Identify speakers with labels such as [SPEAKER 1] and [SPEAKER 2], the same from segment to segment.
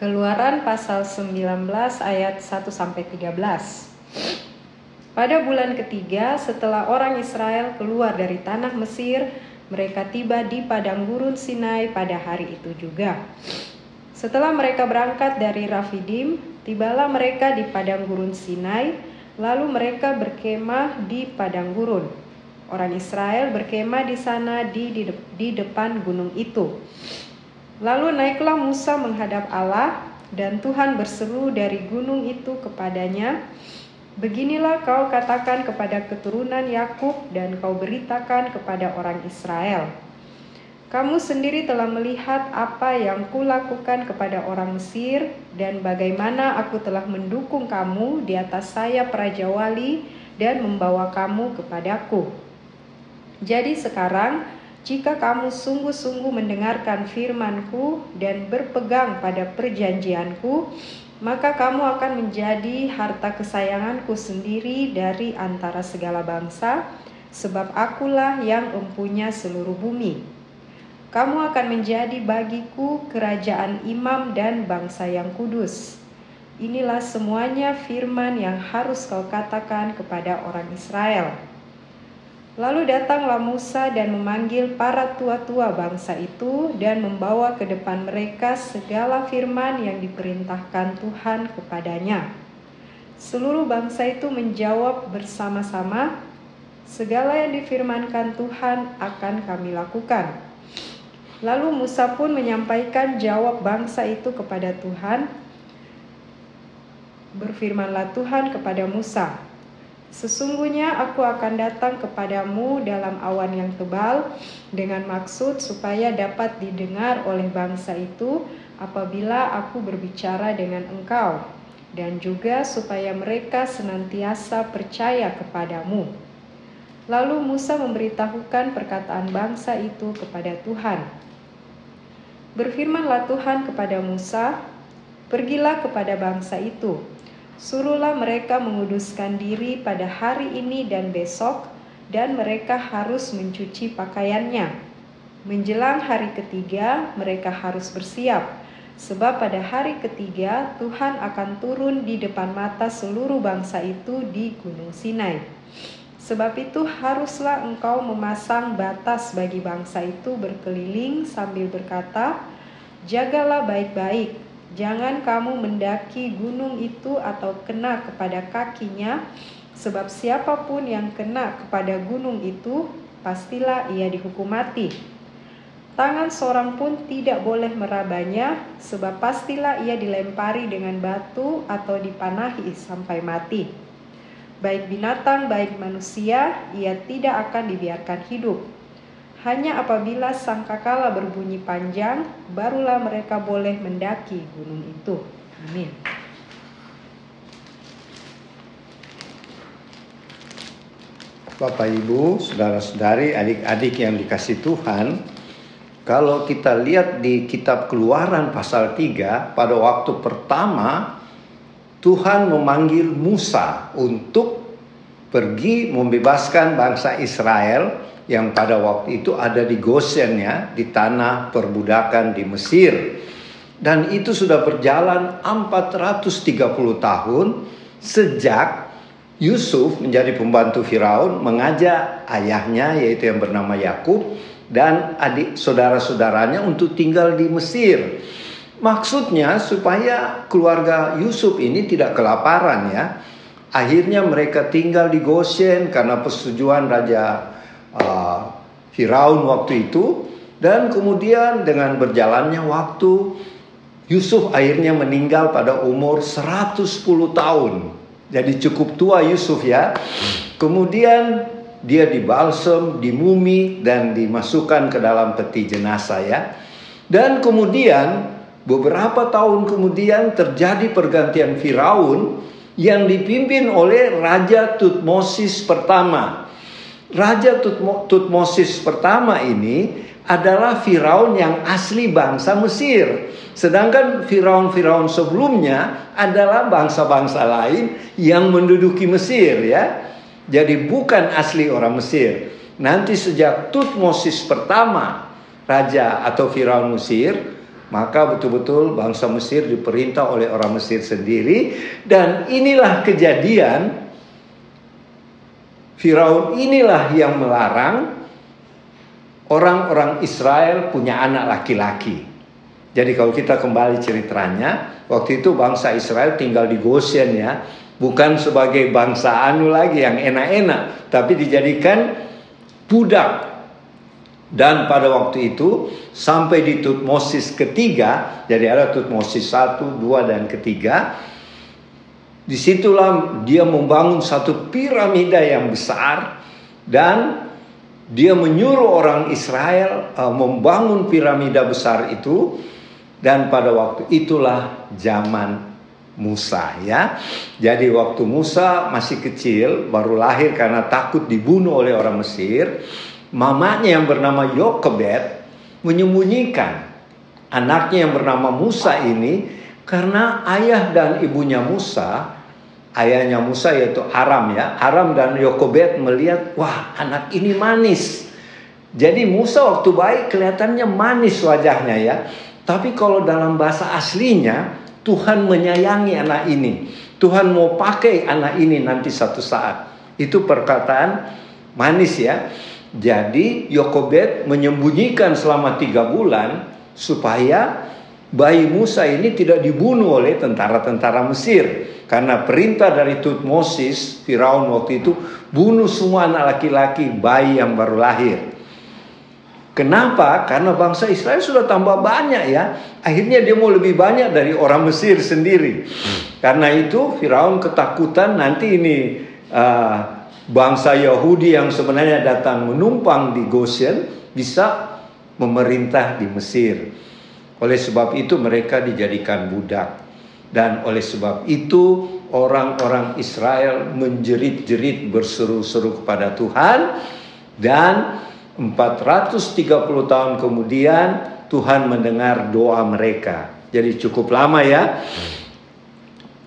[SPEAKER 1] Keluaran pasal 19 ayat 1 sampai 13. Pada bulan ketiga setelah orang Israel keluar dari tanah Mesir, mereka tiba di padang gurun Sinai pada hari itu juga. Setelah mereka berangkat dari Rafidim, tibalah mereka di padang gurun Sinai, lalu mereka berkemah di padang gurun. Orang Israel berkemah di sana di, di, di depan gunung itu. Lalu naiklah Musa menghadap Allah, dan Tuhan berseru dari gunung itu kepadanya, Beginilah kau katakan kepada keturunan Yakub dan kau beritakan kepada orang Israel. Kamu sendiri telah melihat apa yang kulakukan kepada orang Mesir dan bagaimana aku telah mendukung kamu di atas sayap Raja Wali dan membawa kamu kepadaku. Jadi sekarang jika kamu sungguh-sungguh mendengarkan firmanku dan berpegang pada perjanjianku, maka kamu akan menjadi harta kesayanganku sendiri dari antara segala bangsa, sebab akulah yang mempunyai seluruh bumi. Kamu akan menjadi bagiku kerajaan imam dan bangsa yang kudus. Inilah semuanya firman yang harus kau katakan kepada orang Israel.' Lalu datanglah Musa dan memanggil para tua-tua bangsa itu dan membawa ke depan mereka segala firman yang diperintahkan Tuhan kepadanya. Seluruh bangsa itu menjawab bersama-sama, "Segala yang difirmankan Tuhan akan kami lakukan." Lalu Musa pun menyampaikan jawab bangsa itu kepada Tuhan. Berfirmanlah Tuhan kepada Musa, Sesungguhnya aku akan datang kepadamu dalam awan yang tebal dengan maksud supaya dapat didengar oleh bangsa itu apabila aku berbicara dengan engkau dan juga supaya mereka senantiasa percaya kepadamu. Lalu Musa memberitahukan perkataan bangsa itu kepada Tuhan. Berfirmanlah Tuhan kepada Musa, "Pergilah kepada bangsa itu." Suruhlah mereka menguduskan diri pada hari ini dan besok, dan mereka harus mencuci pakaiannya. Menjelang hari ketiga, mereka harus bersiap, sebab pada hari ketiga Tuhan akan turun di depan mata seluruh bangsa itu di Gunung Sinai. Sebab itu, haruslah engkau memasang batas bagi bangsa itu berkeliling sambil berkata, "Jagalah baik-baik." Jangan kamu mendaki gunung itu atau kena kepada kakinya, sebab siapa pun yang kena kepada gunung itu, pastilah ia dihukum mati. Tangan seorang pun tidak boleh merabanya, sebab pastilah ia dilempari dengan batu atau dipanahi sampai mati. Baik binatang, baik manusia, ia tidak akan dibiarkan hidup hanya apabila sangkakala berbunyi panjang, barulah mereka boleh mendaki gunung itu. Amin.
[SPEAKER 2] Bapak Ibu, saudara-saudari, adik-adik yang dikasih Tuhan, kalau kita lihat di kitab Keluaran pasal 3, pada waktu pertama Tuhan memanggil Musa untuk pergi membebaskan bangsa Israel yang pada waktu itu ada di Gosen ya, di tanah perbudakan di Mesir. Dan itu sudah berjalan 430 tahun sejak Yusuf menjadi pembantu Firaun mengajak ayahnya yaitu yang bernama Yakub dan adik saudara-saudaranya untuk tinggal di Mesir. Maksudnya supaya keluarga Yusuf ini tidak kelaparan ya. Akhirnya mereka tinggal di Goshen karena persetujuan Raja uh, Firaun waktu itu dan kemudian dengan berjalannya waktu Yusuf akhirnya meninggal pada umur 110 tahun. Jadi cukup tua Yusuf ya. Kemudian dia dibalsem, dimumi dan dimasukkan ke dalam peti jenazah ya. Dan kemudian beberapa tahun kemudian terjadi pergantian Firaun yang dipimpin oleh Raja Tutmosis pertama. Raja Tutmosis pertama ini adalah Firaun yang asli bangsa Mesir. Sedangkan Firaun-Firaun sebelumnya adalah bangsa-bangsa lain yang menduduki Mesir ya. Jadi bukan asli orang Mesir. Nanti sejak Tutmosis pertama raja atau Firaun Mesir Maka betul-betul bangsa Mesir diperintah oleh orang Mesir sendiri dan inilah kejadian Firaun inilah yang melarang orang-orang Israel punya anak laki-laki. Jadi kalau kita kembali ceritanya, waktu itu bangsa Israel tinggal di Goshen ya, bukan sebagai bangsa anu lagi yang enak-enak, tapi dijadikan budak. Dan pada waktu itu sampai di Tutmosis ketiga, jadi ada Tutmosis satu, dua dan ketiga, Di situlah dia membangun satu piramida yang besar dan dia menyuruh orang Israel uh, membangun piramida besar itu dan pada waktu itulah zaman Musa ya. Jadi waktu Musa masih kecil baru lahir karena takut dibunuh oleh orang Mesir, mamanya yang bernama Yokebed menyembunyikan anaknya yang bernama Musa ini karena ayah dan ibunya Musa ayahnya Musa yaitu Aram ya. Aram dan Yokobet melihat, wah anak ini manis. Jadi Musa waktu baik kelihatannya manis wajahnya ya. Tapi kalau dalam bahasa aslinya Tuhan menyayangi anak ini. Tuhan mau pakai anak ini nanti satu saat. Itu perkataan manis ya. Jadi Yokobet menyembunyikan selama tiga bulan supaya bayi Musa ini tidak dibunuh oleh tentara-tentara Mesir. Karena perintah dari Tutmosis, Firaun waktu itu bunuh semua anak laki-laki bayi yang baru lahir. Kenapa? Karena bangsa Israel sudah tambah banyak ya. Akhirnya dia mau lebih banyak dari orang Mesir sendiri. Karena itu Firaun ketakutan nanti ini uh, bangsa Yahudi yang sebenarnya datang menumpang di Goshen bisa memerintah di Mesir. Oleh sebab itu mereka dijadikan budak. Dan oleh sebab itu orang-orang Israel menjerit-jerit berseru-seru kepada Tuhan dan 430 tahun kemudian Tuhan mendengar doa mereka. Jadi cukup lama ya.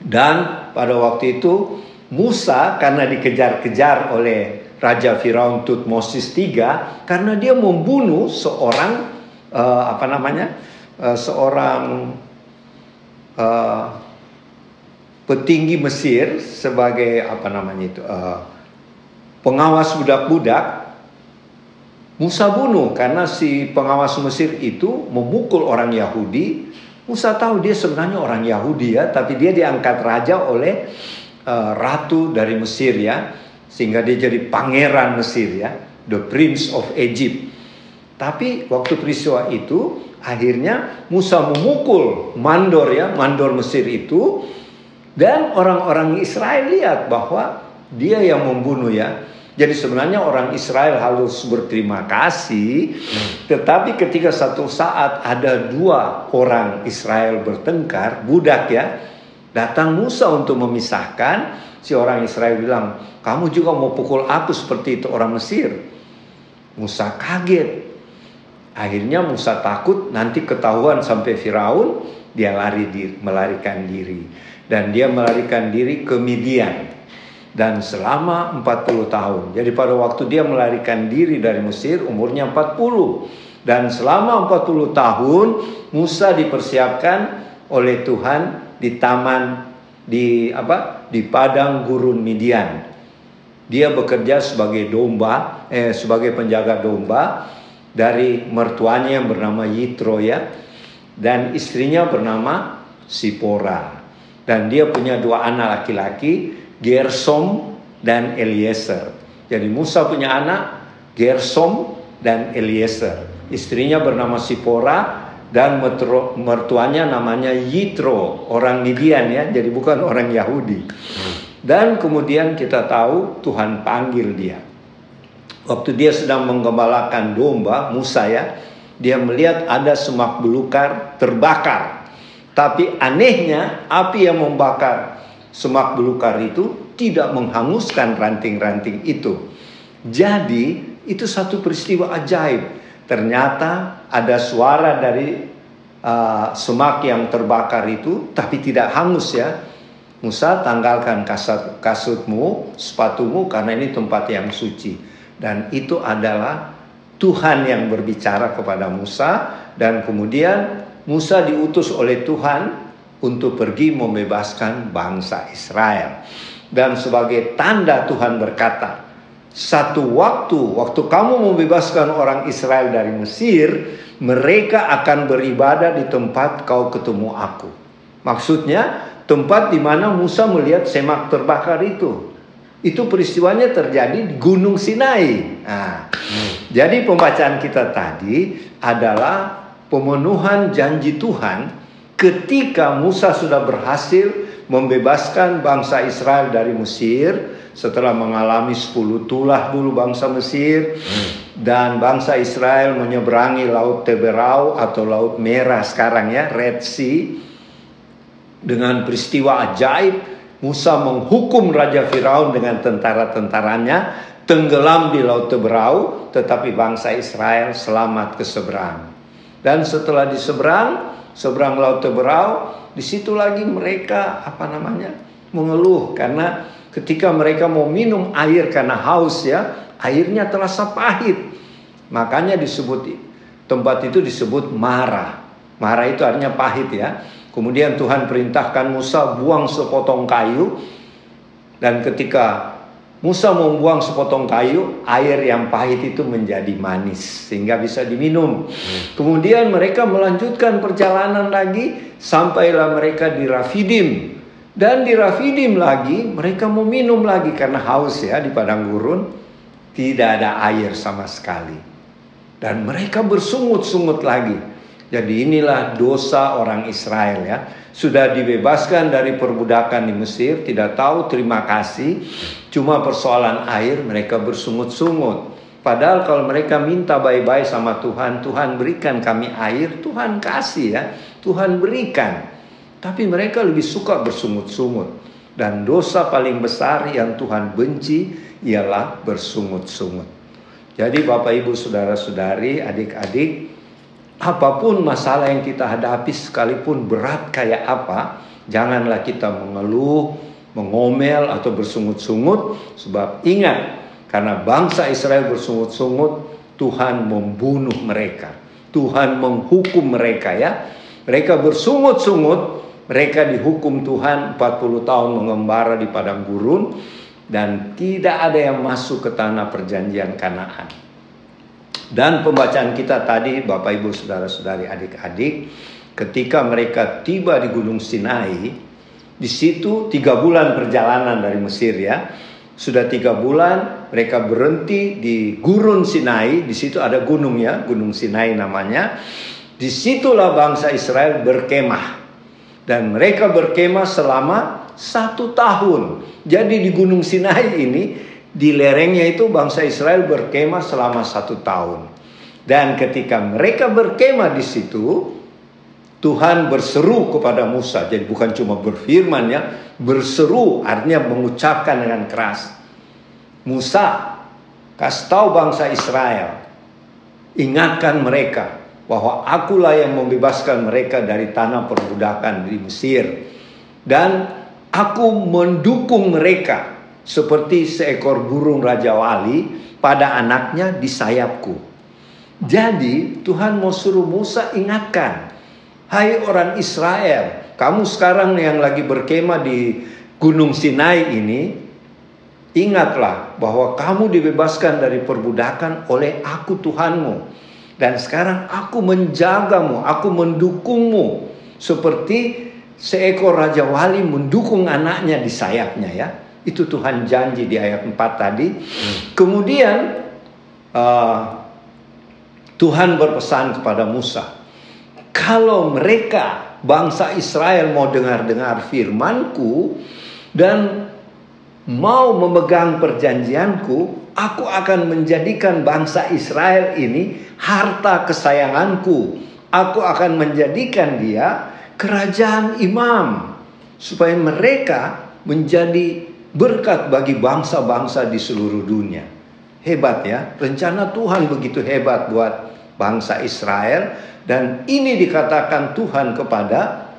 [SPEAKER 2] Dan pada waktu itu Musa karena dikejar-kejar oleh Raja Firaun Tutmosis III karena dia membunuh seorang uh, apa namanya? Uh, seorang uh, petinggi Mesir sebagai apa namanya itu uh, pengawas budak-budak Musa bunuh karena si pengawas Mesir itu memukul orang Yahudi. Musa tahu dia sebenarnya orang Yahudi ya, tapi dia diangkat raja oleh uh, ratu dari Mesir ya, sehingga dia jadi pangeran Mesir ya, the prince of Egypt. Tapi waktu peristiwa itu Akhirnya Musa memukul mandor ya, mandor Mesir itu dan orang-orang Israel lihat bahwa dia yang membunuh ya. Jadi sebenarnya orang Israel harus berterima kasih, tetapi ketika satu saat ada dua orang Israel bertengkar, budak ya, datang Musa untuk memisahkan, si orang Israel bilang, kamu juga mau pukul aku seperti itu orang Mesir. Musa kaget, Akhirnya Musa takut nanti ketahuan sampai Firaun, dia lari diri, melarikan diri. Dan dia melarikan diri ke Midian. Dan selama 40 tahun. Jadi pada waktu dia melarikan diri dari Mesir umurnya 40. Dan selama 40 tahun Musa dipersiapkan oleh Tuhan di taman di apa? di padang gurun Midian. Dia bekerja sebagai domba, eh, sebagai penjaga domba dari mertuanya yang bernama Yitro ya. Dan istrinya bernama Sipora. Dan dia punya dua anak laki-laki Gersom dan Eliezer. Jadi Musa punya anak Gersom dan Eliezer. Istrinya bernama Sipora dan mertuanya namanya Yitro orang Midian ya. Jadi bukan orang Yahudi. Dan kemudian kita tahu Tuhan panggil dia Waktu dia sedang menggembalakan domba, Musa ya, dia melihat ada semak belukar terbakar. Tapi anehnya api yang membakar semak belukar itu tidak menghanguskan ranting-ranting itu. Jadi itu satu peristiwa ajaib. Ternyata ada suara dari uh, semak yang terbakar itu tapi tidak hangus ya. Musa tanggalkan kasut, kasutmu, sepatumu karena ini tempat yang suci. Dan itu adalah Tuhan yang berbicara kepada Musa dan kemudian Musa diutus oleh Tuhan untuk pergi membebaskan bangsa Israel. Dan sebagai tanda Tuhan berkata, satu waktu, waktu kamu membebaskan orang Israel dari Mesir, mereka akan beribadah di tempat kau ketemu aku. Maksudnya, tempat di mana Musa melihat semak terbakar itu. Itu peristiwanya terjadi di Gunung Sinai. Nah. Jadi pembacaan kita tadi adalah pemenuhan janji Tuhan ketika Musa sudah berhasil membebaskan bangsa Israel dari Mesir setelah mengalami 10 tulah dulu bangsa Mesir dan bangsa Israel menyeberangi laut Teberau atau laut Merah sekarang ya Red Sea dengan peristiwa ajaib Musa menghukum Raja Firaun dengan tentara-tentaranya tenggelam di laut Teberau tetapi bangsa Israel selamat ke seberang dan setelah di seberang seberang laut Teberau di situ lagi mereka apa namanya mengeluh karena ketika mereka mau minum air karena haus ya, airnya terasa pahit. Makanya disebut tempat itu disebut Mara. Mara itu artinya pahit ya. Kemudian Tuhan perintahkan Musa buang sepotong kayu dan ketika Musa membuang sepotong kayu, air yang pahit itu menjadi manis sehingga bisa diminum. Kemudian mereka melanjutkan perjalanan lagi sampailah mereka di Rafidim. Dan di Rafidim lagi mereka mau minum lagi karena haus ya di padang gurun tidak ada air sama sekali. Dan mereka bersungut-sungut lagi. Jadi inilah dosa orang Israel ya. Sudah dibebaskan dari perbudakan di Mesir, tidak tahu terima kasih. Cuma persoalan air mereka bersungut-sungut. Padahal kalau mereka minta baik-baik sama Tuhan, Tuhan berikan kami air, Tuhan kasih ya. Tuhan berikan. Tapi mereka lebih suka bersungut-sungut. Dan dosa paling besar yang Tuhan benci ialah bersungut-sungut. Jadi Bapak Ibu Saudara-saudari, adik-adik, apa pun masalah yang kita hadapi sekalipun berat kayak apa, janganlah kita mengeluh, mengomel atau bersungut-sungut sebab ingat karena bangsa Israel bersungut-sungut, Tuhan membunuh mereka. Tuhan menghukum mereka ya. Mereka bersungut-sungut mereka dihukum Tuhan 40 tahun mengembara di padang gurun dan tidak ada yang masuk ke tanah perjanjian Kanaan. Dan pembacaan kita tadi Bapak Ibu Saudara-saudari adik-adik ketika mereka tiba di Gunung Sinai di situ tiga bulan perjalanan dari Mesir ya. Sudah tiga bulan mereka berhenti di Gurun Sinai. Di situ ada gunung ya Gunung Sinai namanya. Di situlah bangsa Israel berkemah. Dan mereka berkemah selama satu tahun. Jadi di Gunung Sinai ini, di lerengnya itu bangsa Israel berkemah selama satu tahun. Dan ketika mereka berkemah di situ, Tuhan berseru kepada Musa. Jadi bukan cuma berfirman ya, berseru artinya mengucapkan dengan keras. Musa, kasih tahu bangsa Israel, ingatkan mereka bahwa akulah yang membebaskan mereka dari tanah perbudakan di Mesir dan aku mendukung mereka seperti seekor burung raja wali pada anaknya di sayapku. Jadi Tuhan mau suruh Musa ingatkan, hai orang Israel, kamu sekarang yang lagi berkemah di Gunung Sinai ini, ingatlah bahwa kamu dibebaskan dari perbudakan oleh aku Tuhanmu dan sekarang aku menjagamu, aku mendukungmu. Seperti seekor Raja Wali mendukung anaknya di sayapnya ya. Itu Tuhan janji di ayat 4 tadi. Hmm. Kemudian uh, Tuhan berpesan kepada Musa. Kalau mereka bangsa Israel mau dengar-dengar firmanku dan mau memegang perjanjianku, aku akan menjadikan bangsa Israel ini harta kesayanganku. Aku akan menjadikan dia kerajaan imam supaya mereka menjadi berkat bagi bangsa-bangsa di seluruh dunia. Hebat ya, rencana Tuhan begitu hebat buat bangsa Israel dan ini dikatakan Tuhan kepada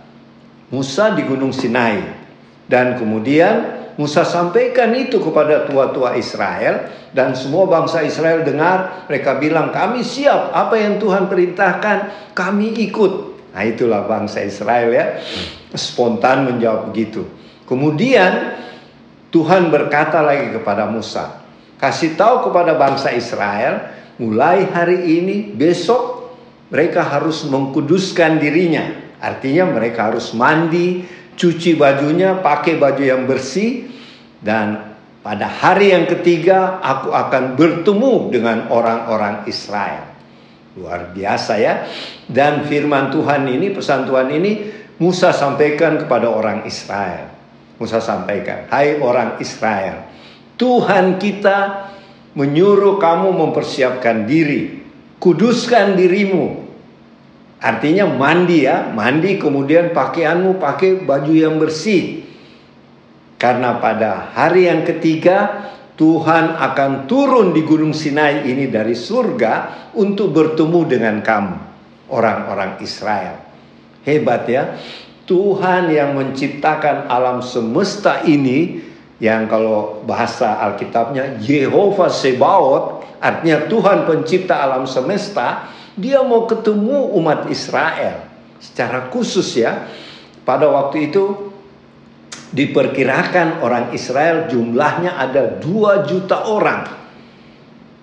[SPEAKER 2] Musa di Gunung Sinai. Dan kemudian Musa sampaikan itu kepada tua-tua Israel dan semua bangsa Israel dengar, mereka bilang, "Kami siap, apa yang Tuhan perintahkan, kami ikut." Nah itulah bangsa Israel ya. Spontan menjawab begitu. Kemudian Tuhan berkata lagi kepada Musa, kasih tahu kepada bangsa Israel, mulai hari ini, besok mereka harus mengkuduskan dirinya. Artinya mereka harus mandi, cuci bajunya, pakai baju yang bersih, dan pada hari yang ketiga aku akan bertemu dengan orang-orang Israel. Luar biasa ya. Dan firman Tuhan ini, pesan Tuhan ini Musa sampaikan kepada orang Israel. Musa sampaikan, "Hai orang Israel, Tuhan kita menyuruh kamu mempersiapkan diri, kuduskan dirimu." Artinya mandi ya, mandi kemudian pakaianmu pakai baju yang bersih. Karena pada hari yang ketiga Tuhan akan turun di Gunung Sinai ini dari surga untuk bertemu dengan kamu, orang-orang Israel. Hebat ya, Tuhan yang menciptakan alam semesta ini, yang kalau bahasa Alkitabnya Yehova Sebaot, artinya Tuhan pencipta alam semesta, dia mau ketemu umat Israel secara khusus ya. Pada waktu itu diperkirakan orang Israel jumlahnya ada 2 juta orang.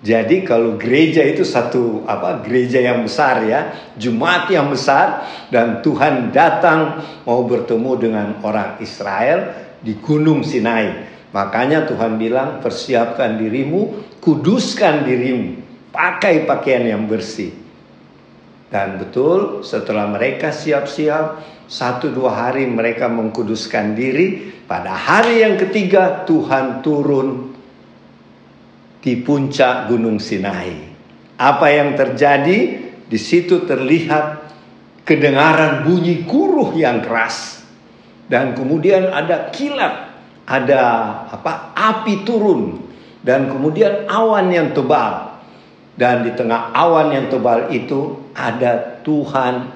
[SPEAKER 2] Jadi kalau gereja itu satu apa gereja yang besar ya, jemaat yang besar dan Tuhan datang mau bertemu dengan orang Israel di Gunung Sinai. Makanya Tuhan bilang persiapkan dirimu, kuduskan dirimu, pakai pakaian yang bersih. Dan betul setelah mereka siap-siap satu dua hari mereka mengkuduskan diri. Pada hari yang ketiga Tuhan turun di puncak Gunung Sinai. Apa yang terjadi? Di situ terlihat kedengaran bunyi guruh yang keras. Dan kemudian ada kilat, ada apa? api turun dan kemudian awan yang tebal. Dan di tengah awan yang tebal itu ada Tuhan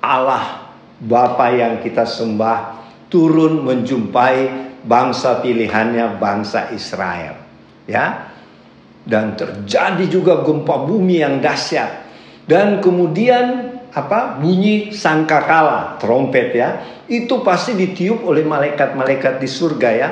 [SPEAKER 2] Allah Bapa yang kita sembah turun menjumpai bangsa pilihannya bangsa Israel ya dan terjadi juga gempa bumi yang dahsyat. Dan kemudian apa bunyi sangkakala trompet ya. Itu pasti ditiup oleh malaikat-malaikat di surga ya.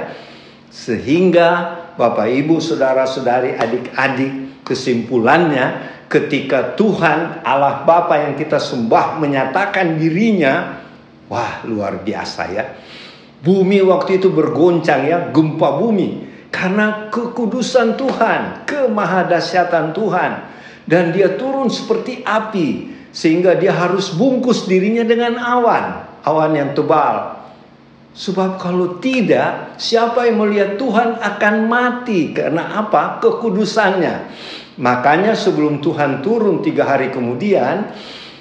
[SPEAKER 2] Sehingga Bapak Ibu saudara-saudari adik-adik kesimpulannya ketika Tuhan Allah Bapa yang kita sembah menyatakan dirinya, wah luar biasa ya. Bumi waktu itu bergoncang ya, gempa bumi karena kekudusan Tuhan, kemahadasyatan Tuhan dan dia turun seperti api sehingga dia harus bungkus dirinya dengan awan, awan yang tebal. Sebab kalau tidak, siapa yang melihat Tuhan akan mati karena apa? Kekudusannya. Makanya sebelum Tuhan turun tiga hari kemudian,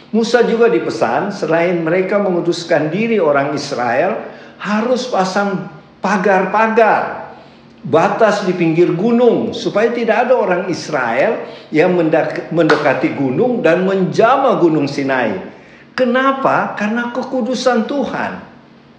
[SPEAKER 2] Musa juga dipesan selain mereka menguduskan diri orang Israel, harus pasang pagar-pagar batas di pinggir gunung supaya tidak ada orang Israel yang mendekati gunung dan menjama gunung Sinai. Kenapa? Karena kekudusan Tuhan.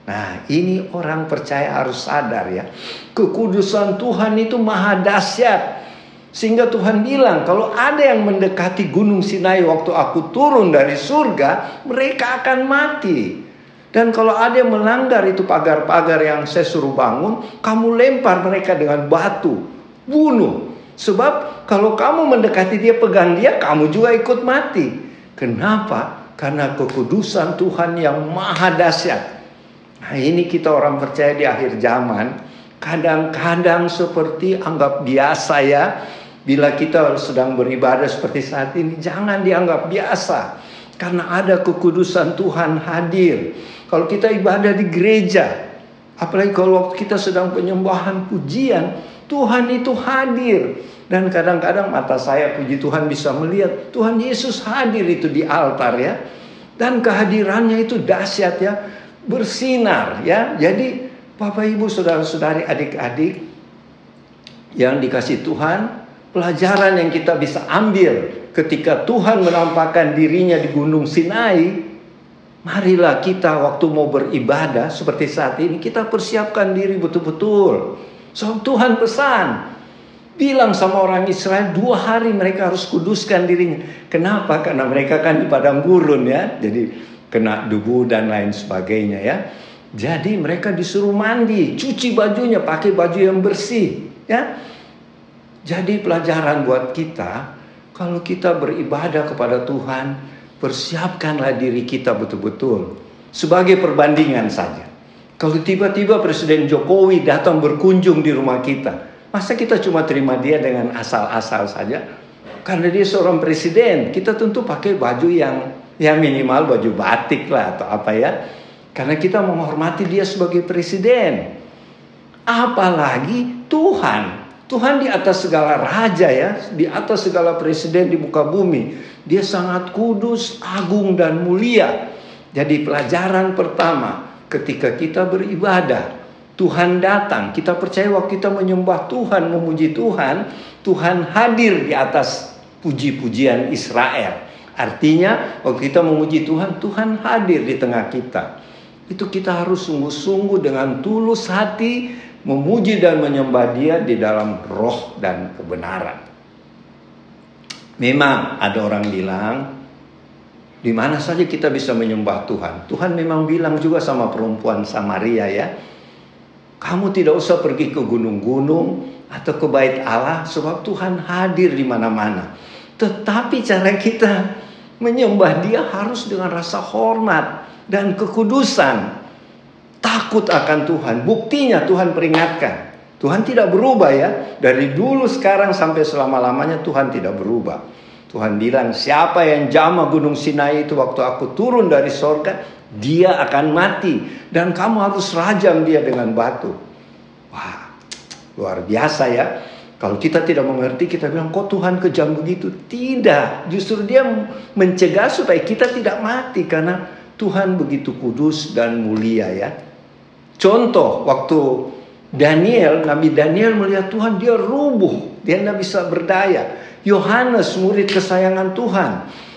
[SPEAKER 2] Nah, ini orang percaya harus sadar ya. Kekudusan Tuhan itu maha dahsyat. Sehingga Tuhan bilang kalau ada yang mendekati gunung Sinai waktu aku turun dari surga, mereka akan mati. Dan kalau ada yang melanggar itu pagar-pagar yang saya suruh bangun, kamu lempar mereka dengan batu, bunuh. Sebab kalau kamu mendekati dia, pegang dia, kamu juga ikut mati. Kenapa? Karena kekudusan Tuhan yang maha dahsyat. Nah ini kita orang percaya di akhir zaman, kadang-kadang seperti anggap biasa ya, Bila kita sedang beribadah seperti saat ini, jangan dianggap biasa. Karena ada kekudusan Tuhan hadir. Kalau kita ibadah di gereja, apalagi kalau waktu kita sedang penyembahan pujian, Tuhan itu hadir. Dan kadang-kadang mata saya puji Tuhan bisa melihat Tuhan Yesus hadir itu di altar ya. Dan kehadirannya itu dahsyat ya, bersinar ya. Jadi Bapak Ibu saudara-saudari adik-adik yang dikasih Tuhan, pelajaran yang kita bisa ambil ketika Tuhan menampakkan dirinya di Gunung Sinai, marilah kita waktu mau beribadah seperti saat ini kita persiapkan diri betul-betul. So Tuhan pesan, bilang sama orang Israel dua hari mereka harus kuduskan dirinya. Kenapa? Karena mereka kan di padang gurun ya. Jadi kena debu dan lain sebagainya ya. Jadi mereka disuruh mandi, cuci bajunya, pakai baju yang bersih, ya. Jadi pelajaran buat kita, kalau kita beribadah kepada Tuhan, persiapkanlah diri kita betul-betul sebagai perbandingan saja. Kalau tiba-tiba Presiden Jokowi datang berkunjung di rumah kita, masa kita cuma terima dia dengan asal-asal saja? Karena dia seorang presiden, kita tentu pakai baju yang ya minimal baju batik lah atau apa ya karena kita menghormati dia sebagai presiden. Apalagi Tuhan. Tuhan di atas segala raja ya, di atas segala presiden di muka bumi. Dia sangat kudus, agung dan mulia. Jadi pelajaran pertama ketika kita beribadah, Tuhan datang, kita percaya waktu kita menyembah Tuhan, memuji Tuhan, Tuhan hadir di atas puji-pujian Israel. Artinya waktu kita memuji Tuhan, Tuhan hadir di tengah kita itu kita harus sungguh-sungguh dengan tulus hati memuji dan menyembah Dia di dalam roh dan kebenaran. Memang ada orang bilang, di mana saja kita bisa menyembah Tuhan. Tuhan memang bilang juga sama perempuan Samaria ya, kamu tidak usah pergi ke gunung-gunung atau ke bait Allah sebab Tuhan hadir di mana-mana. Tetapi cara kita menyembah Dia harus dengan rasa hormat, dan kekudusan. Takut akan Tuhan. Buktinya Tuhan peringatkan. Tuhan tidak berubah ya. Dari dulu sekarang sampai selama-lamanya Tuhan tidak berubah. Tuhan bilang siapa yang jama gunung Sinai itu waktu aku turun dari sorga. Dia akan mati. Dan kamu harus rajam dia dengan batu. Wah luar biasa ya. Kalau kita tidak mengerti, kita bilang, kok Tuhan kejam begitu? Tidak, justru dia mencegah supaya kita tidak mati. Karena Tuhan begitu kudus dan mulia ya. Contoh waktu Daniel, Nabi Daniel melihat Tuhan dia rubuh, dia tidak bisa berdaya. Yohanes murid kesayangan Tuhan.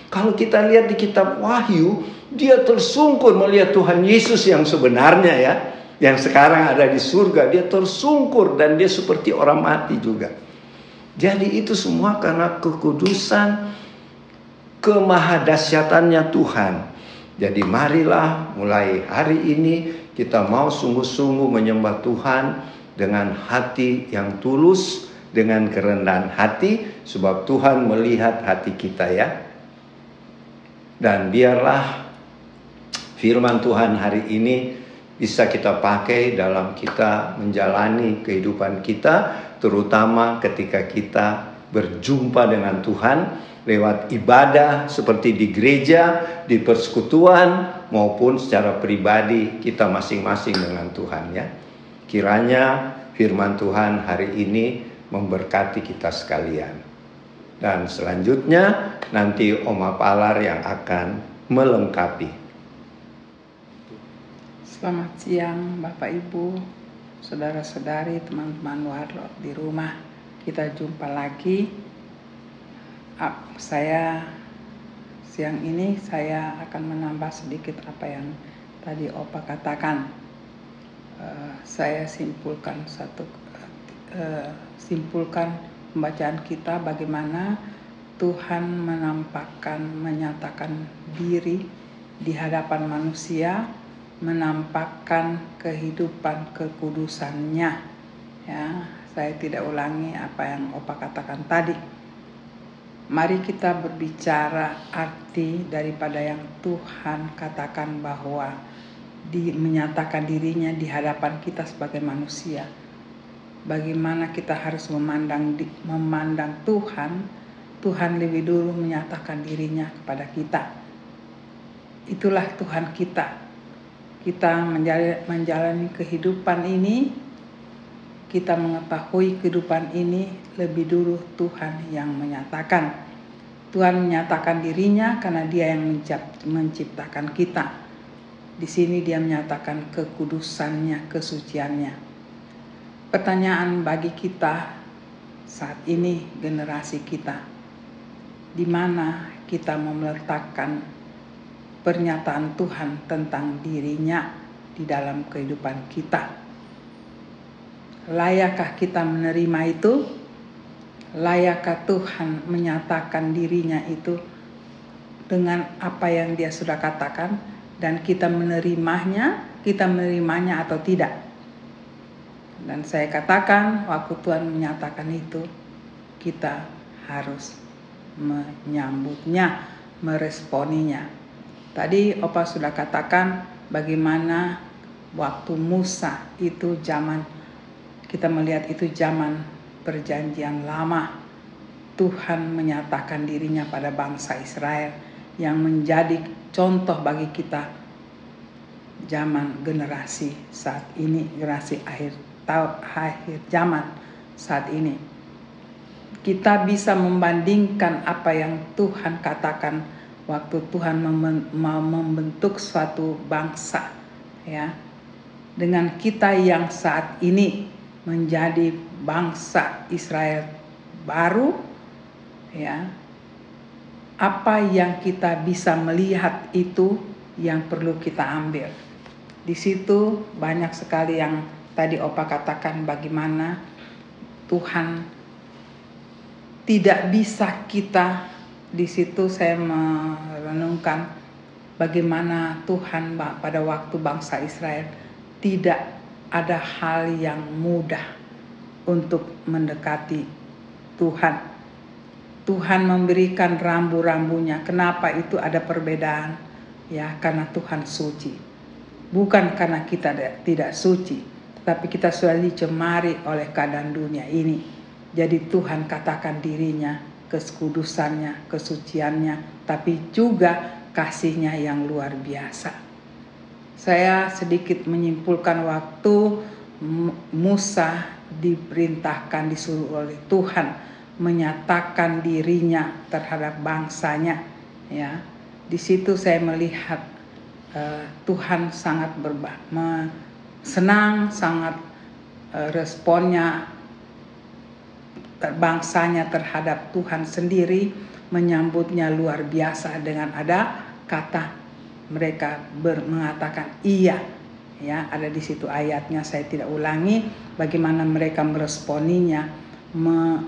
[SPEAKER 2] Kalau kita lihat di kitab Wahyu, dia tersungkur melihat Tuhan Yesus yang sebenarnya ya. Yang sekarang ada di surga, dia tersungkur dan dia seperti orang mati juga. Jadi itu semua karena kekudusan, kemahadasyatannya Tuhan. Jadi marilah mulai hari ini kita mau sungguh-sungguh menyembah Tuhan dengan hati yang tulus, dengan kerendahan hati sebab Tuhan melihat hati kita ya. Dan biarlah firman Tuhan hari ini bisa kita pakai dalam kita menjalani kehidupan kita terutama ketika kita berjumpa dengan Tuhan lewat ibadah seperti di gereja, di persekutuan maupun secara pribadi kita masing-masing dengan Tuhan ya. Kiranya firman Tuhan hari ini memberkati kita sekalian. Dan selanjutnya nanti Oma Palar yang akan melengkapi.
[SPEAKER 3] Selamat siang Bapak Ibu, saudara-saudari, teman-teman warlot di rumah. Kita jumpa lagi saya siang ini saya akan menambah sedikit apa yang tadi Opa katakan. Uh, saya simpulkan satu uh, simpulkan pembacaan kita bagaimana Tuhan menampakkan menyatakan diri di hadapan manusia menampakkan kehidupan kekudusannya ya saya tidak ulangi apa yang Opa katakan tadi Mari kita berbicara arti daripada yang Tuhan katakan bahwa di, menyatakan dirinya di hadapan kita sebagai manusia. Bagaimana kita harus memandang memandang Tuhan, Tuhan lebih dulu menyatakan dirinya kepada kita. Itulah Tuhan kita. Kita menjalani, menjalani kehidupan ini, kita mengetahui kehidupan ini lebih dulu Tuhan yang menyatakan. Tuhan menyatakan dirinya karena Dia yang menciptakan kita. Di sini Dia menyatakan kekudusannya, kesuciannya. Pertanyaan bagi kita saat ini generasi kita, di mana kita mau pernyataan Tuhan tentang dirinya di dalam kehidupan kita. Layakkah kita menerima itu? layakkah Tuhan menyatakan dirinya itu dengan apa yang dia sudah katakan dan kita menerimanya, kita menerimanya atau tidak. Dan saya katakan waktu Tuhan menyatakan itu, kita harus menyambutnya, meresponinya. Tadi Opa sudah katakan bagaimana waktu Musa itu zaman kita melihat itu zaman perjanjian lama. Tuhan menyatakan dirinya pada bangsa Israel yang menjadi contoh bagi kita zaman generasi saat ini, generasi akhir tahun akhir zaman saat ini. Kita bisa membandingkan apa yang Tuhan katakan waktu Tuhan membentuk suatu bangsa ya dengan kita yang saat ini menjadi bangsa Israel baru ya apa yang kita bisa melihat itu yang perlu kita ambil. Di situ banyak sekali yang tadi Opa katakan bagaimana Tuhan tidak bisa kita di situ saya merenungkan bagaimana Tuhan pada waktu bangsa Israel tidak ada hal yang mudah untuk mendekati Tuhan. Tuhan memberikan rambu-rambunya. Kenapa itu ada perbedaan? Ya, karena Tuhan suci. Bukan karena kita tidak suci, tapi kita sudah dicemari oleh keadaan dunia ini. Jadi Tuhan katakan dirinya, keskudusannya, kesuciannya, tapi juga kasihnya yang luar biasa. Saya sedikit menyimpulkan waktu Musa diperintahkan disuruh oleh Tuhan menyatakan dirinya terhadap bangsanya ya. Di situ saya melihat uh, Tuhan sangat berba senang sangat uh, responnya bangsanya terhadap Tuhan sendiri menyambutnya luar biasa dengan ada kata mereka ber, mengatakan iya ya ada di situ ayatnya saya tidak ulangi bagaimana mereka meresponinya me,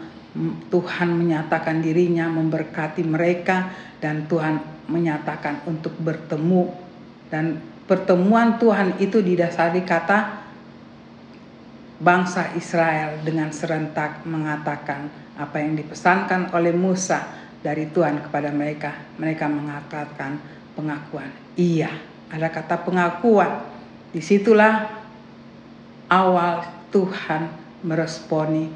[SPEAKER 3] Tuhan menyatakan dirinya memberkati mereka dan Tuhan menyatakan untuk bertemu dan pertemuan Tuhan itu didasari kata bangsa Israel dengan serentak mengatakan apa yang dipesankan oleh Musa dari Tuhan kepada mereka. Mereka mengatakan pengakuan. Iya, ada kata pengakuan. Di situlah awal Tuhan meresponi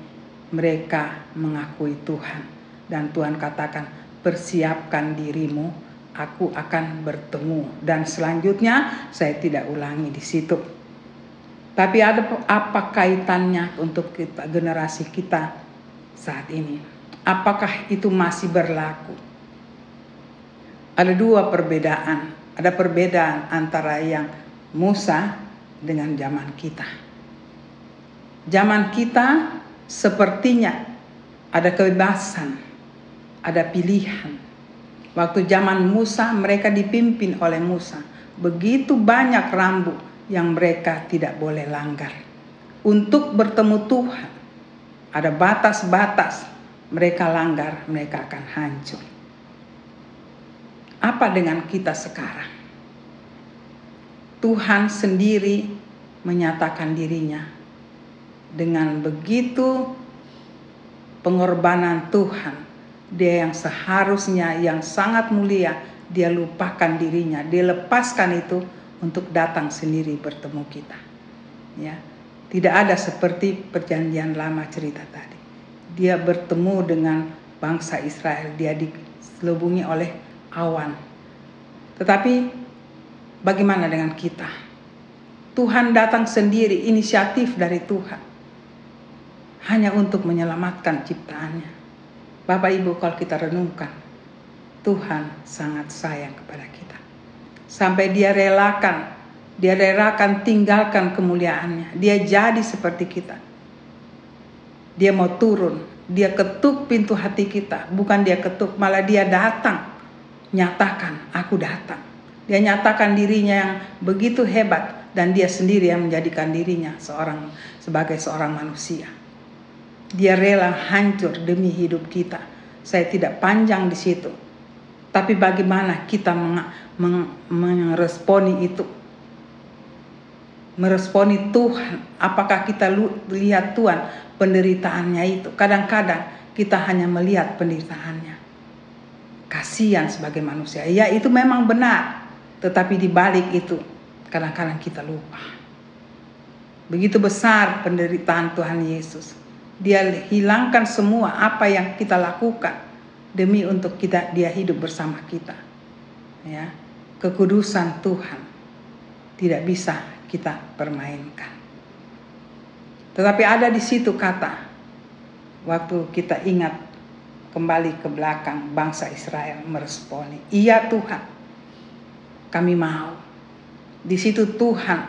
[SPEAKER 3] mereka mengakui Tuhan. Dan Tuhan katakan, persiapkan dirimu, aku akan bertemu. Dan selanjutnya saya tidak ulangi di situ. Tapi ada apa kaitannya untuk kita generasi kita saat ini? Apakah itu masih berlaku? Ada dua perbedaan. Ada perbedaan antara yang Musa dengan zaman kita. Zaman kita sepertinya ada kebebasan, ada pilihan. Waktu zaman Musa mereka dipimpin oleh Musa. Begitu banyak rambut yang mereka tidak boleh langgar. Untuk bertemu Tuhan, ada batas-batas mereka langgar, mereka akan hancur. Apa dengan kita sekarang? Tuhan sendiri menyatakan dirinya dengan begitu pengorbanan Tuhan. Dia yang seharusnya yang sangat mulia, dia lupakan dirinya, dia lepaskan itu untuk datang sendiri bertemu kita. Ya. Tidak ada seperti perjanjian lama cerita tadi. Dia bertemu dengan bangsa Israel, dia diselubungi oleh awan. Tetapi bagaimana dengan kita? Tuhan datang sendiri, inisiatif dari Tuhan. Hanya untuk menyelamatkan ciptaannya. Bapak Ibu kalau kita renungkan, Tuhan sangat sayang kepada kita sampai dia relakan, dia relakan tinggalkan kemuliaannya. Dia jadi seperti kita. Dia mau turun, dia ketuk pintu hati kita, bukan dia ketuk, malah dia datang. Nyatakan, aku datang. Dia nyatakan dirinya yang begitu hebat dan dia sendiri yang menjadikan dirinya seorang sebagai seorang manusia. Dia rela hancur demi hidup kita. Saya tidak panjang di situ. Tapi bagaimana kita meresponi itu? Meresponi Tuhan. Apakah kita lihat Tuhan penderitaannya itu? Kadang-kadang kita hanya melihat penderitaannya. Kasihan sebagai manusia. Ya itu memang benar. Tetapi di balik itu kadang-kadang kita lupa. Begitu besar penderitaan Tuhan Yesus. Dia hilangkan semua apa yang kita lakukan demi untuk kita dia hidup bersama kita. Ya. Kekudusan Tuhan tidak bisa kita permainkan. Tetapi ada di situ kata waktu kita ingat kembali ke belakang bangsa Israel meresponi, "Iya Tuhan, kami mau." Di situ Tuhan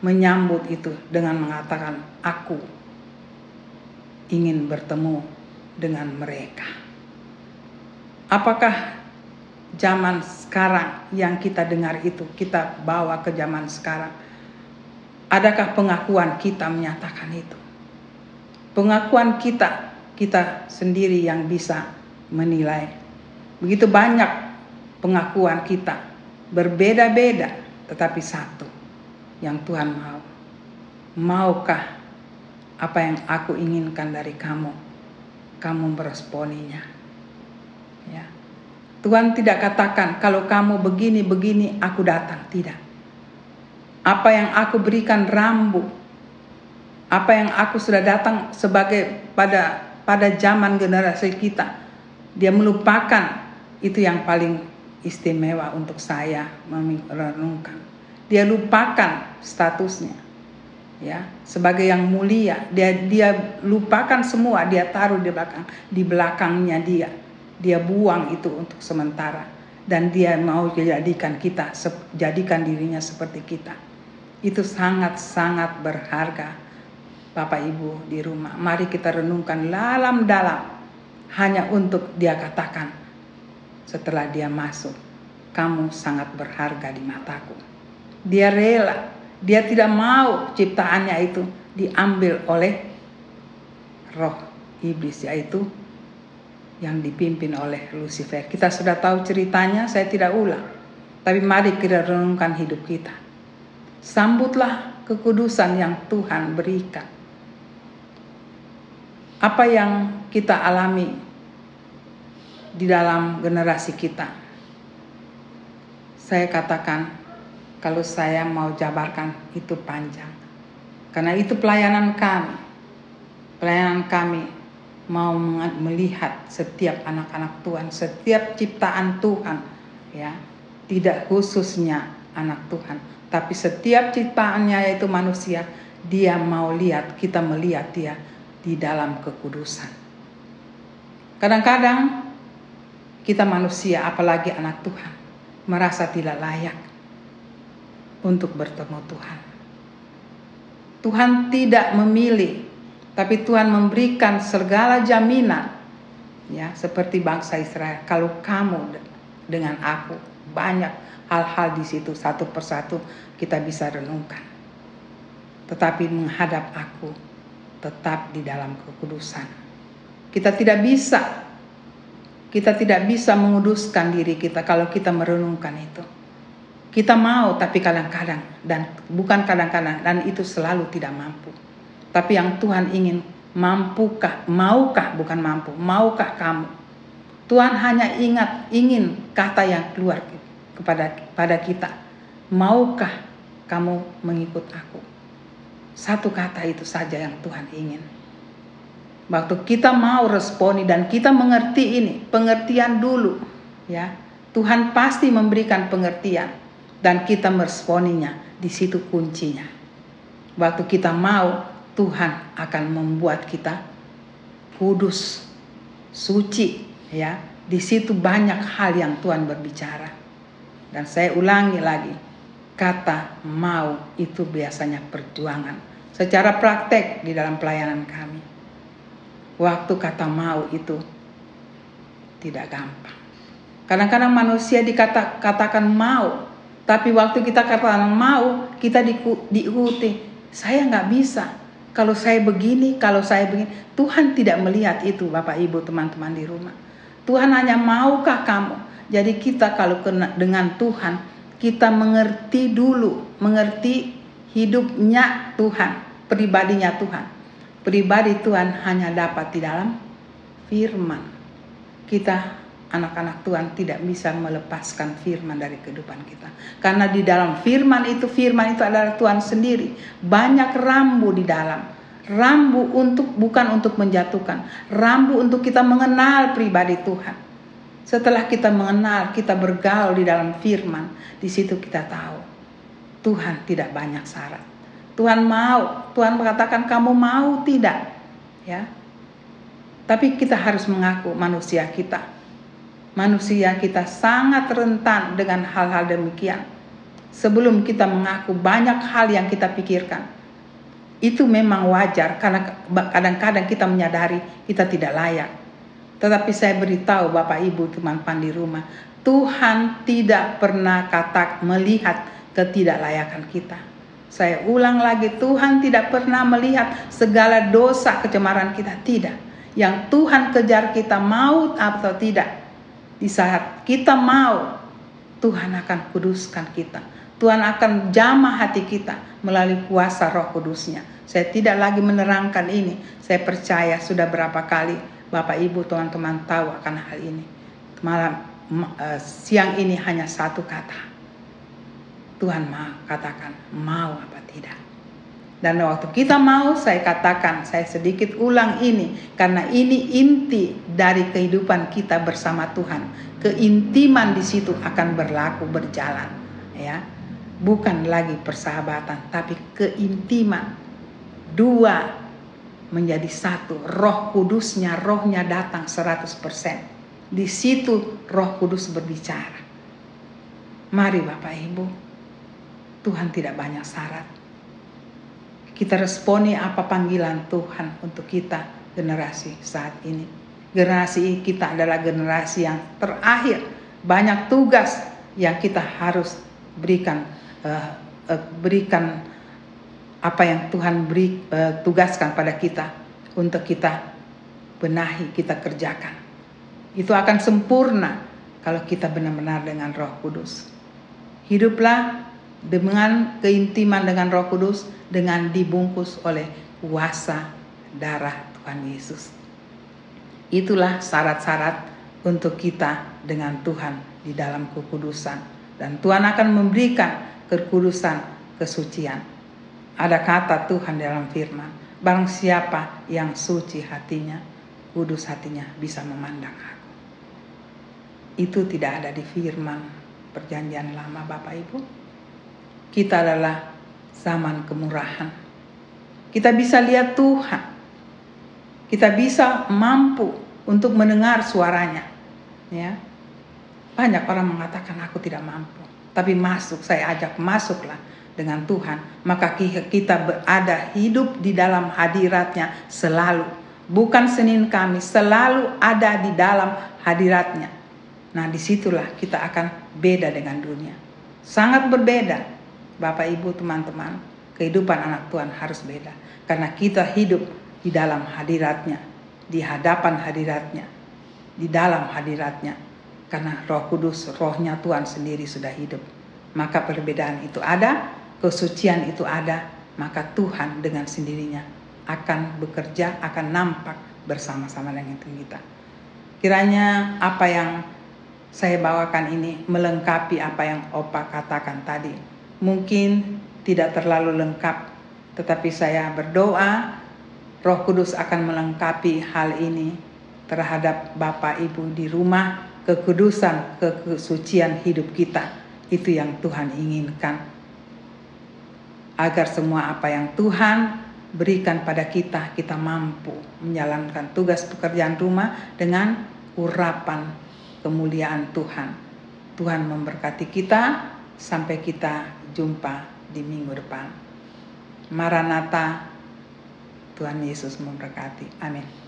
[SPEAKER 3] menyambut itu dengan mengatakan, "Aku ingin bertemu dengan mereka." Apakah zaman sekarang yang kita dengar itu kita bawa ke zaman sekarang? Adakah pengakuan kita menyatakan itu? Pengakuan kita, kita sendiri yang bisa menilai. Begitu banyak pengakuan kita, berbeda-beda, tetapi satu yang Tuhan mau. Maukah apa yang aku inginkan dari kamu? Kamu meresponinya. Ya. Tuhan tidak katakan kalau kamu begini-begini aku datang, tidak. Apa yang aku berikan rambu, apa yang aku sudah datang sebagai pada pada zaman generasi kita, dia melupakan itu yang paling istimewa untuk saya merenungkan. Dia lupakan statusnya, ya sebagai yang mulia. Dia dia lupakan semua, dia taruh di belakang di belakangnya dia dia buang itu untuk sementara dan dia mau jadikan kita jadikan dirinya seperti kita itu sangat-sangat berharga Bapak Ibu di rumah mari kita renungkan dalam-dalam hanya untuk dia katakan setelah dia masuk kamu sangat berharga di mataku dia rela dia tidak mau ciptaannya itu diambil oleh roh iblis yaitu yang dipimpin oleh Lucifer. Kita sudah tahu ceritanya, saya tidak ulang. Tapi mari kita renungkan hidup kita. Sambutlah kekudusan yang Tuhan berikan. Apa yang kita alami di dalam generasi kita. Saya katakan kalau saya mau jabarkan itu panjang. Karena itu pelayanan kami. Pelayanan kami mau melihat setiap anak-anak Tuhan, setiap ciptaan Tuhan, ya, tidak khususnya anak Tuhan, tapi setiap ciptaannya yaitu manusia, dia mau lihat, kita melihat dia di dalam kekudusan. Kadang-kadang kita manusia, apalagi anak Tuhan, merasa tidak layak untuk bertemu Tuhan. Tuhan tidak memilih tapi Tuhan memberikan segala jaminan ya seperti bangsa Israel kalau kamu dengan aku banyak hal-hal di situ satu persatu kita bisa renungkan tetapi menghadap aku tetap di dalam kekudusan kita tidak bisa kita tidak bisa menguduskan diri kita kalau kita merenungkan itu kita mau tapi kadang-kadang dan bukan kadang-kadang dan itu selalu tidak mampu tapi yang Tuhan ingin, mampukah, maukah bukan mampu, maukah kamu? Tuhan hanya ingat, ingin kata yang keluar kepada pada kita. Maukah kamu mengikut aku? Satu kata itu saja yang Tuhan ingin. Waktu kita mau responi dan kita mengerti ini, pengertian dulu, ya. Tuhan pasti memberikan pengertian dan kita meresponinya. Di situ kuncinya. Waktu kita mau Tuhan akan membuat kita kudus, suci, ya. Di situ banyak hal yang Tuhan berbicara. Dan saya ulangi lagi, kata mau itu biasanya perjuangan. Secara praktek di dalam pelayanan kami. Waktu kata mau itu tidak gampang. Kadang-kadang manusia dikatakan mau, tapi waktu kita katakan mau, kita diikuti. Saya nggak bisa, kalau saya begini, kalau saya begini, Tuhan tidak melihat itu Bapak Ibu teman-teman di rumah. Tuhan hanya maukah kamu? Jadi kita kalau kena dengan Tuhan, kita mengerti dulu, mengerti hidupnya Tuhan, pribadinya Tuhan. Pribadi Tuhan hanya dapat di dalam firman. Kita anak-anak Tuhan tidak bisa melepaskan firman dari kehidupan kita. Karena di dalam firman itu, firman itu adalah Tuhan sendiri. Banyak rambu di dalam. Rambu untuk bukan untuk menjatuhkan, rambu untuk kita mengenal pribadi Tuhan. Setelah kita mengenal, kita bergaul di dalam firman, di situ kita tahu Tuhan tidak banyak syarat. Tuhan mau, Tuhan mengatakan kamu mau tidak, ya. Tapi kita harus mengaku manusia kita manusia kita sangat rentan dengan hal-hal demikian. Sebelum kita mengaku banyak hal yang kita pikirkan. Itu memang wajar karena kadang-kadang kita menyadari kita tidak layak. Tetapi saya beritahu Bapak Ibu teman-teman di rumah, Tuhan tidak pernah kata melihat ketidaklayakan kita. Saya ulang lagi, Tuhan tidak pernah melihat segala dosa kecemaran kita, tidak. Yang Tuhan kejar kita maut atau tidak, di saat kita mau, Tuhan akan kuduskan kita. Tuhan akan jamah hati kita melalui kuasa roh kudusnya. Saya tidak lagi menerangkan ini. Saya percaya sudah berapa kali Bapak Ibu teman-teman tahu akan hal ini. Malam uh, siang ini hanya satu kata. Tuhan mau katakan mau apa tidak. Dan waktu kita mau, saya katakan, saya sedikit ulang ini, karena ini inti dari kehidupan kita bersama Tuhan. Keintiman di situ akan berlaku berjalan, ya. Bukan lagi persahabatan, tapi keintiman. Dua menjadi satu. Roh kudusnya, rohnya datang 100%. Di situ roh kudus berbicara. Mari Bapak Ibu, Tuhan tidak banyak syarat kita responi apa panggilan Tuhan untuk kita generasi saat ini. Generasi kita adalah generasi yang terakhir. Banyak tugas yang kita harus berikan uh, uh, berikan apa yang Tuhan beri uh, tugaskan pada kita untuk kita benahi, kita kerjakan. Itu akan sempurna kalau kita benar-benar dengan Roh Kudus. Hiduplah dengan keintiman dengan Roh Kudus dengan dibungkus oleh kuasa darah Tuhan Yesus. Itulah syarat-syarat untuk kita dengan Tuhan di dalam kekudusan dan Tuhan akan memberikan kekudusan kesucian. Ada kata Tuhan dalam firman, barang siapa yang suci hatinya, kudus hatinya bisa memandang aku. Itu tidak ada di firman perjanjian lama Bapak Ibu kita adalah zaman kemurahan. Kita bisa lihat Tuhan. Kita bisa mampu untuk mendengar suaranya. Ya. Banyak orang mengatakan aku tidak mampu. Tapi masuk, saya ajak masuklah dengan Tuhan. Maka kita berada hidup di dalam hadiratnya selalu. Bukan Senin kami, selalu ada di dalam hadiratnya. Nah di situlah kita akan beda dengan dunia. Sangat berbeda Bapak Ibu teman-teman, kehidupan anak Tuhan harus beda. Karena kita hidup di dalam hadiratnya, di hadapan hadiratnya, di dalam hadiratnya. Karena roh kudus, rohnya Tuhan sendiri sudah hidup. Maka perbedaan itu ada, kesucian itu ada, maka Tuhan dengan sendirinya akan bekerja, akan nampak bersama-sama dengan kita. Kiranya apa yang saya bawakan ini melengkapi apa yang Opa katakan tadi mungkin tidak terlalu lengkap, tetapi saya berdoa Roh Kudus akan melengkapi hal ini terhadap Bapak Ibu di rumah, kekudusan, kesucian hidup kita. Itu yang Tuhan inginkan. Agar semua apa yang Tuhan berikan pada kita, kita mampu menjalankan tugas pekerjaan rumah dengan urapan kemuliaan Tuhan. Tuhan memberkati kita sampai kita jumpa di minggu depan. Maranatha, Tuhan Yesus memberkati. Amin.